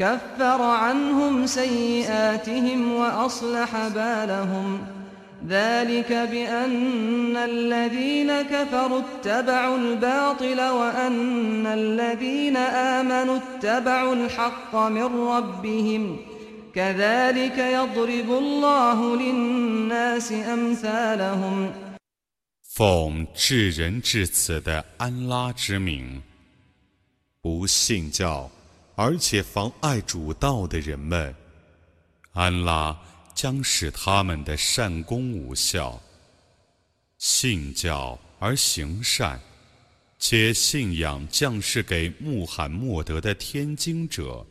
كفر عنهم سيئاتهم وأصلح بالهم ذلك بأن الذين كفروا اتبعوا الباطل وأن الذين آمنوا اتبعوا الحق من ربهم كذلك يضرب الله للناس أمثالهم 奉至仁至慈的安拉之名，不信教 而且妨碍主道的人们，安拉将使他们的善功无效。信教而行善，且信仰降世给穆罕默德的天经者，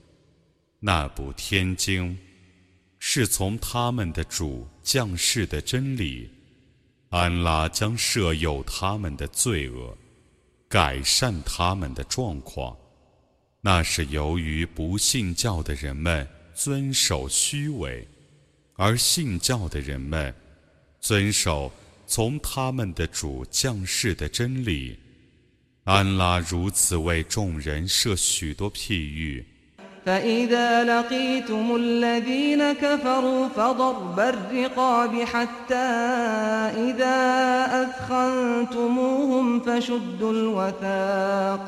那部天经是从他们的主降世的真理。安拉将赦宥他们的罪恶，改善他们的状况。那是由于不信教的人们遵守虚伪，而信教的人们遵守从他们的主降世的真理。安拉如此为众人设许多譬喻。 فإذا لقيتم الذين كفروا فضرب الرقاب حتى إذا أثخنتموهم فشدوا الوثاق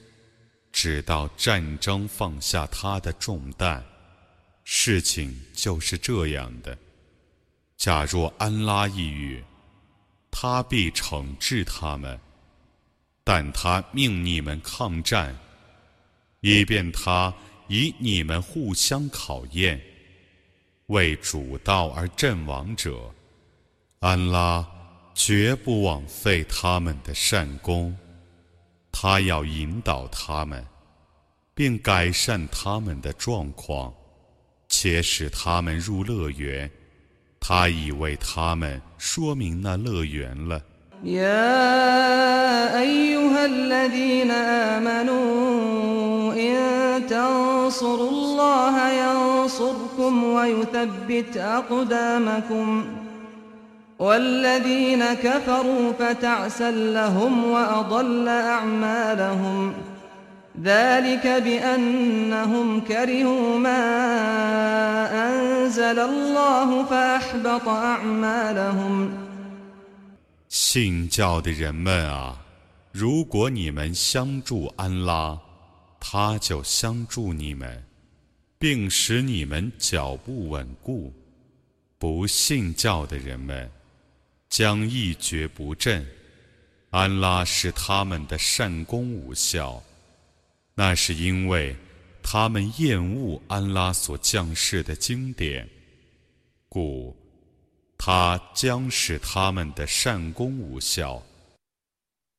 直到战争放下他的重担。事情就是这样的。假若安拉抑郁，他必惩治他们，但他命你们抗战，以便他。以你们互相考验，为主道而阵亡者，安拉绝不枉费他们的善功。他要引导他们，并改善他们的状况，且使他们入乐园。他已为他们说明那乐园了。تنصروا الله ينصركم ويثبت أقدامكم والذين كفروا فتعسا لهم وأضل أعمالهم ذلك بأنهم كرهوا ما أنزل الله فأحبط أعمالهم 信教的人们啊，如果你们相助安拉。他就相助你们，并使你们脚步稳固。不信教的人们 将一蹶不振。安拉使他们的善功无效，那是因为他们厌恶安拉所降世的经典，故他将使他们的善功无效。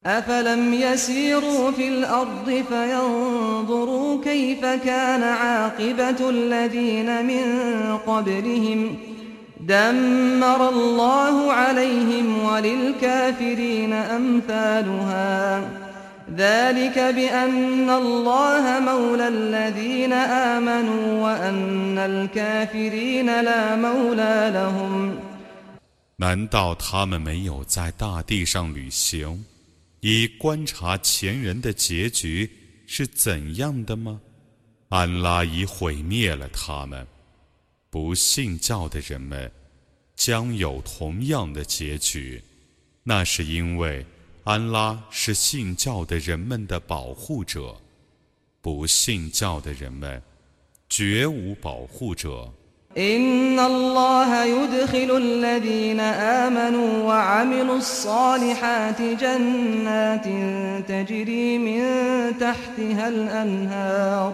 أفلم يسيروا في الأرض فينظروا كيف كان عاقبة الذين من قبلهم دمر الله عليهم وللكافرين أمثالها ذلك بأن الله مولى الذين آمنوا وأن الكافرين لا مولى لهم 难道他们没有在大地上旅行，以观察前人的结局是怎样的吗？安拉已毁灭了他们， 不信教的人们将有同样的结局。那是因为安拉是信教的人们的保护者，不信教的人们绝无保护者。إن الله يدخل الذين آمنوا وعملوا الصالحات جنات تجري من تحتها الأنهار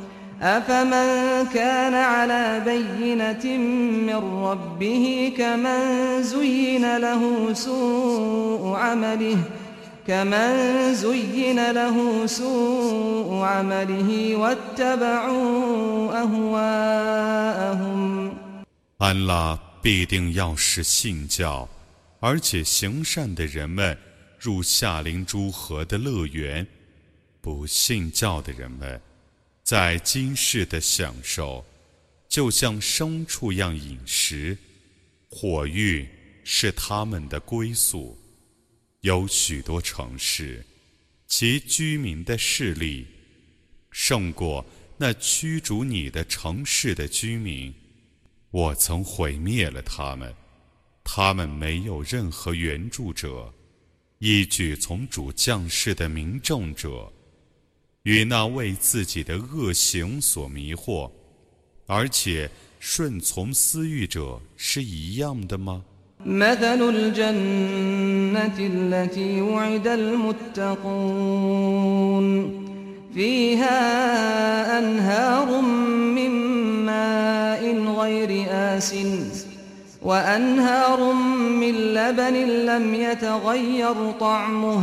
أفمن كان على بينة من ربه كمن زين له سوء عمله ۖ كمن زين له سوء عمله واتبعوا أهواءهم 安拉必定要使信教，而且行善的人们入夏林诸河的乐园；不信教的人们 在今世的享受，就像牲畜样饮食，火狱是他们的归宿。有许多城市，其居民的势力胜过那驱逐你的城市的居民。我曾毁灭了他们，他们没有任何援助者，依据从主降世的民众者，与那为自己的恶行所迷惑，而且顺从私欲者是一样的吗？مثل الجنة التي وعد المتقون فيها أنهار من ماء غير آس وأنهار من لبن لم يتغير طعمه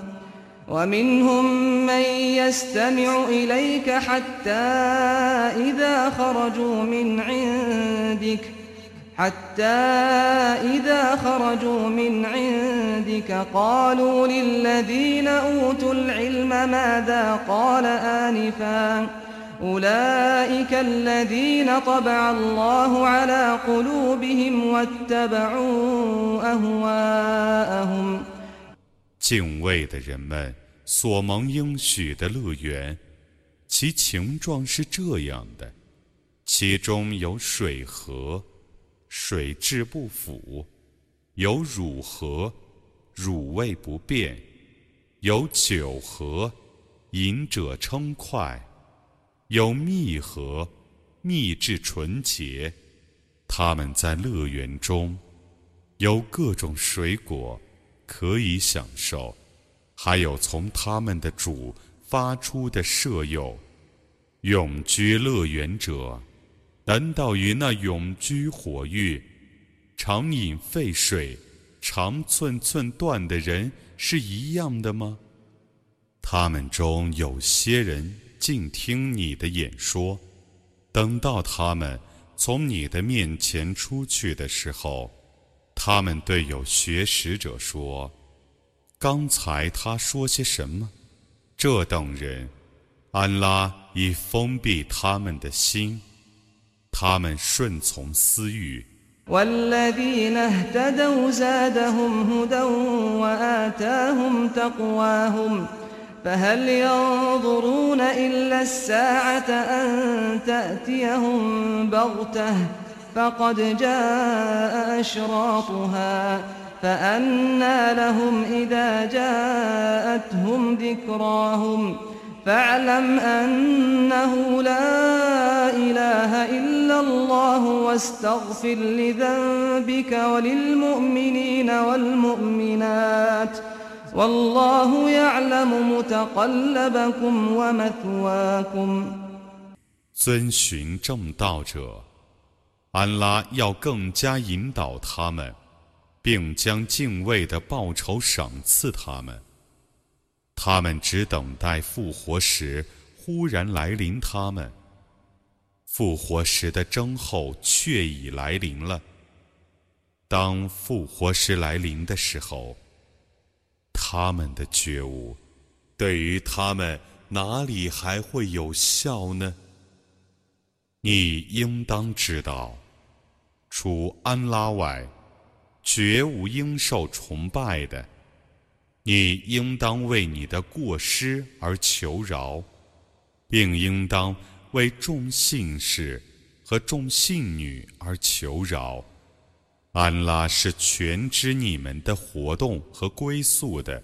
ومنهم من يستمع إليك حتى إذا خرجوا من عندك حتى إذا خرجوا من عندك قالوا للذين أوتوا العلم ماذا قال آنفا؟ أولئك الذين طبع الله على قلوبهم واتبعوا أهواءهم. 敬畏的人们所蒙应许的乐园，其形状是这样的：其中有水河，水质不腐；有乳河，乳味不变；有酒河，饮者称快；有蜜河，蜜质纯洁。他们在乐园中有各种水果。可以享受，还有从他们的主发出的舍友，永居乐园者，难道与那永居火狱、常饮沸水、常寸寸断的人是一样的吗？他们中有些人静听你的演说，等到他们从你的面前出去的时候。他们对有学识者说：“刚才他说些什么？”这等人，安拉已封闭他们的心，他们顺从私欲。فقد جاء أشراطها فأنى لهم إذا جاءتهم ذكراهم فاعلم أنه لا إله إلا الله واستغفر لذنبك وللمؤمنين والمؤمنات والله يعلم متقلبكم ومثواكم 遵循正道者， 安拉要更加引导他们，并将敬畏的报酬赏赐他们。他们只等待复活时忽然来临，他们复活时的征候却已来临了。当复活时来临的时候，他们的觉悟对于他们哪里还会有效呢？你应当知道，除安拉外，绝无应受崇拜的。你应当为你的过失而求饶，并应当为众信士和众信女而求饶。安拉是全知你们的活动和归宿的。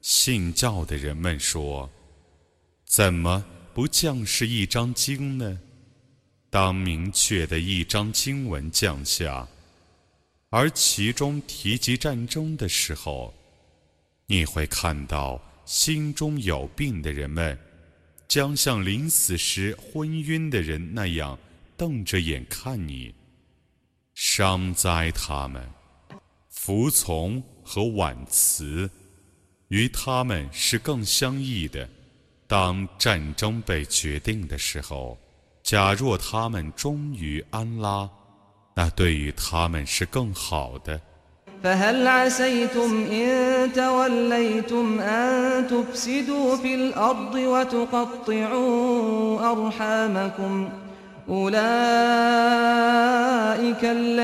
信教的人们说：“怎么不降世一张经呢？当明确的一张经文降下，而其中提及战争的时候，你会看到心中有病的人们，将像临死时昏晕的人那样瞪着眼看你。”伤灾他们，服从和婉辞，与他们是更相异的。当战争被决定的时候，假若他们忠于安拉，那对于他们是更好的。أولئك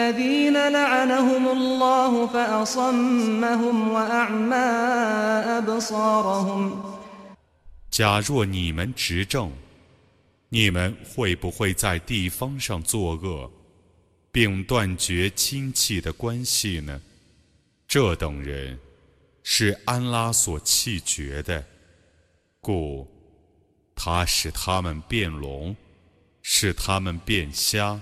الذين لعنهم الله فأصمهم وأعمى أبصارهم 假若你们执政，你们会不会在地方上作恶，并断绝亲戚的关系呢？这等人是安拉所弃绝的，故他使他们变聋。使他们变瞎。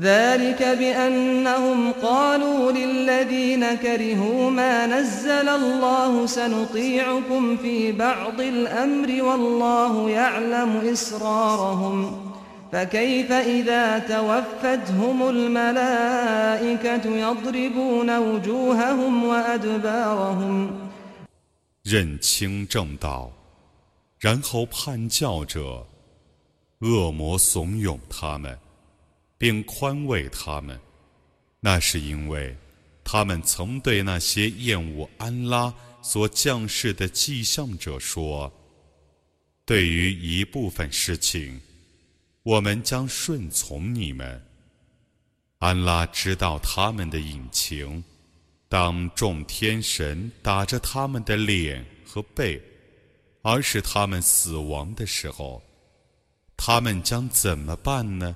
？ذلك بأنهم قالوا للذين كرهوا ما نزل الله سنطيعكم في بعض الأمر والله يعلم إسرارهم فكيف إذا توفتهم الملائكة يضربون وجوههم وأدبارهم 认清正道，然后叛教者，恶魔怂恿他们。 并宽慰他们，那是因为他们曾对那些厌恶安拉所降世的迹象者说：“对于一部分事情，我们将顺从你们。”安拉知道他们的隐情。当众天神打着他们的脸和背，而使他们死亡的时候，他们将怎么办呢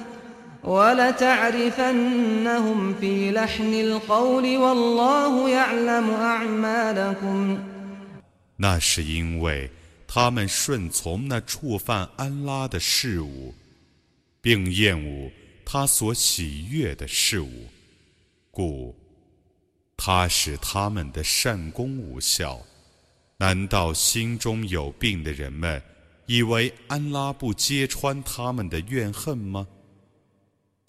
ولتعرفنهم في لحن القول والله يعلم أعمالكم 那是因为他们顺从那触犯安拉的事物，并厌恶他所喜悦的事物，故他使他们的善功无效。难道心中有病的人们以为安拉不揭穿他们的怨恨吗？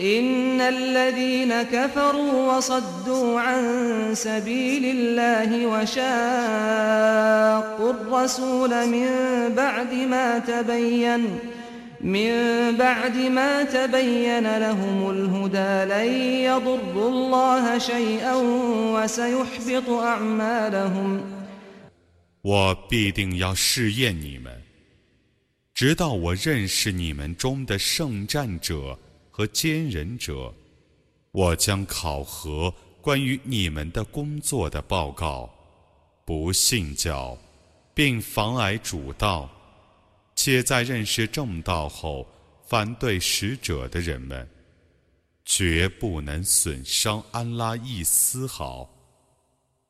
إن الذين كفروا وصدوا عن سبيل الله وشاقوا الرسول من بعد ما تبين من بعد ما تبين لهم الهدى لن يضروا الله شيئا وسيحبط أعمالهم 我必定要试验你们，直到我认识你们中的圣战者。 和坚忍者，我将考核关于你们的工作的报告。不信教，并妨碍主道，且在认识正道后反对使者的人们，绝不能损伤安拉一丝毫。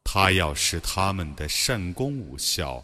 他要使他们的善功无效。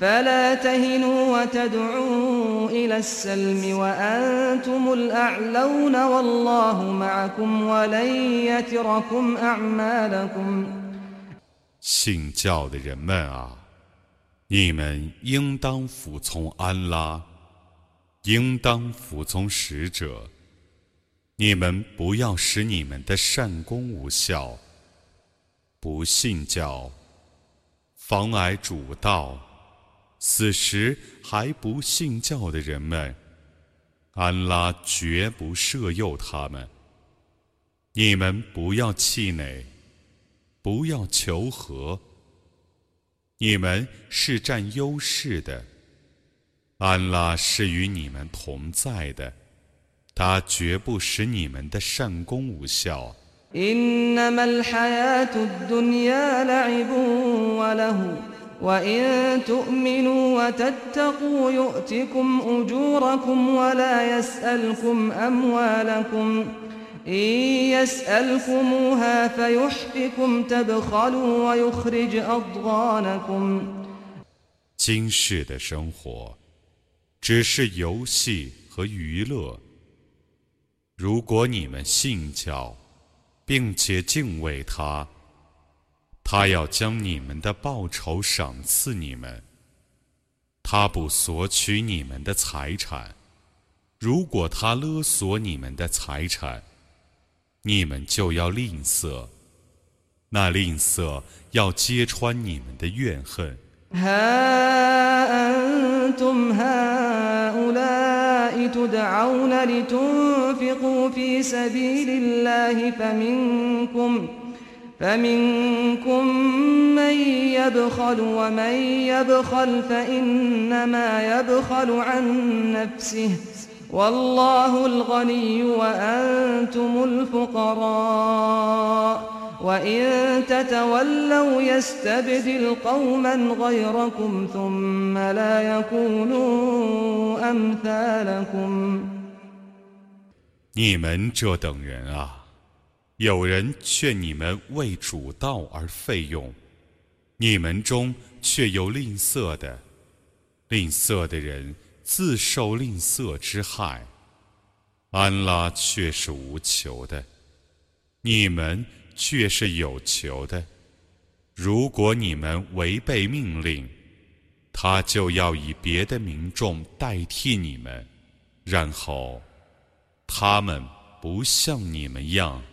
فلا تهنوا وتدعوا إلى السلم وأنتم الأعلون والله معكم ولن يتركم أعمالكم 信教的人们啊，你们应当服从安拉，应当服从使者。你们不要使你们的善功无效。不信教，妨碍主道。 此时还不信教的人们，安拉绝不赦诱他们。你们不要气馁，不要求和。你们是占优势的，安拉是与你们同在的，他绝不使你们的善功无效。وإن تؤمنوا وتتقوا يؤتكم أجوركم ولا يسألكم أموالكم إن يسألكموها فيحفكم تبخلوا ويخرج أضغانكم 今世的生活只是游戏和娱乐。如果你们信教，并且敬畏他。 他要将你们的报酬赏赐你们，他不索取你们的财产。如果他勒索你们的财产，你们就要吝啬，那吝啬要揭穿你们的怨恨。فمنكم من يبخل ومن يبخل فإنما يبخل عن نفسه والله الغني وأنتم الفقراء وإن تتولوا يستبدل قوما غيركم ثم لا يكونوا أمثالكم 你们这等人啊！ 有人劝你们为主道而费用，你们中却有吝啬的，吝啬的人自受吝啬之害。安拉却是无求的，你们却是有求的。如果你们违背命令，他就要以别的民众代替你们，然后他们不像你们样。